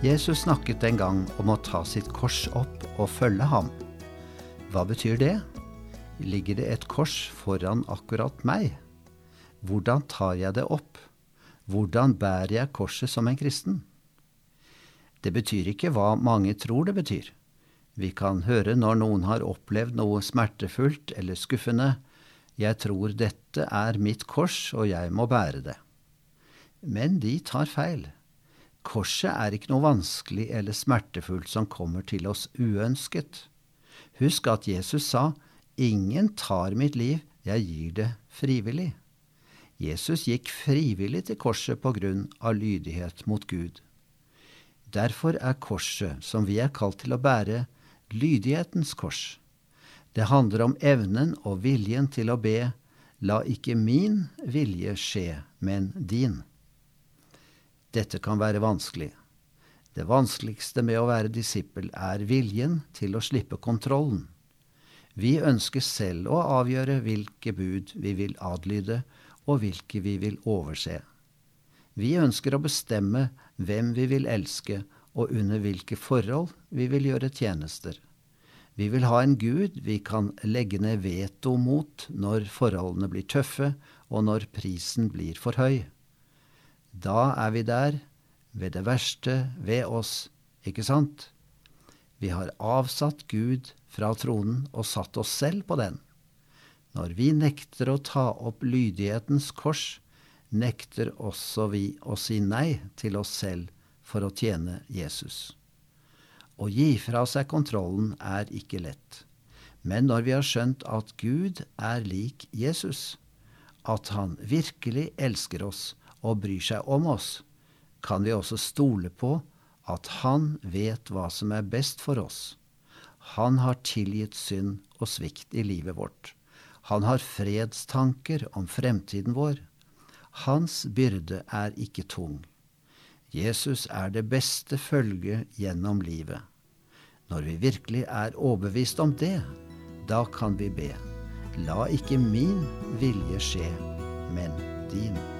Jesus snakket en gang om å ta sitt kors opp og følge ham. Hva betyr det? Ligger det et kors foran akkurat meg? Hvordan tar jeg det opp? Hvordan bærer jeg korset som en kristen? Det betyr ikke hva mange tror det betyr. Vi kan høre når noen har opplevd noe smertefullt eller skuffende, jeg tror dette er mitt kors og jeg må bære det. Men de tar feil. Korset er ikke noe vanskelig eller smertefullt som kommer til oss uønsket. Husk at Jesus sa, Ingen tar mitt liv, jeg gir det frivillig. Jesus gikk frivillig til korset på grunn av lydighet mot Gud. Derfor er korset, som vi er kalt til å bære, lydighetens kors. Det handler om evnen og viljen til å be, la ikke min vilje skje, men din. Dette kan være vanskelig. Det vanskeligste med å være disippel er viljen til å slippe kontrollen. Vi ønsker selv å avgjøre hvilke bud vi vil adlyde, og hvilke vi vil overse. Vi ønsker å bestemme hvem vi vil elske, og under hvilke forhold vi vil gjøre tjenester. Vi vil ha en Gud vi kan legge ned veto mot når forholdene blir tøffe, og når prisen blir for høy. Da er vi der, ved det verste ved oss, ikke sant? Vi har avsatt Gud fra tronen og satt oss selv på den. Når vi nekter å ta opp lydighetens kors, nekter også vi å si nei til oss selv for å tjene Jesus. Å gi fra seg kontrollen er ikke lett. Men når vi har skjønt at Gud er lik Jesus, at han virkelig elsker oss og bryr seg om oss, kan vi også stole på at Han vet hva som er best for oss. Han har tilgitt synd og svikt i livet vårt. Han har fredstanker om fremtiden vår. Hans byrde er ikke tung. Jesus er det beste følge gjennom livet. Når vi virkelig er overbevist om det, da kan vi be. La ikke min vilje skje, men din.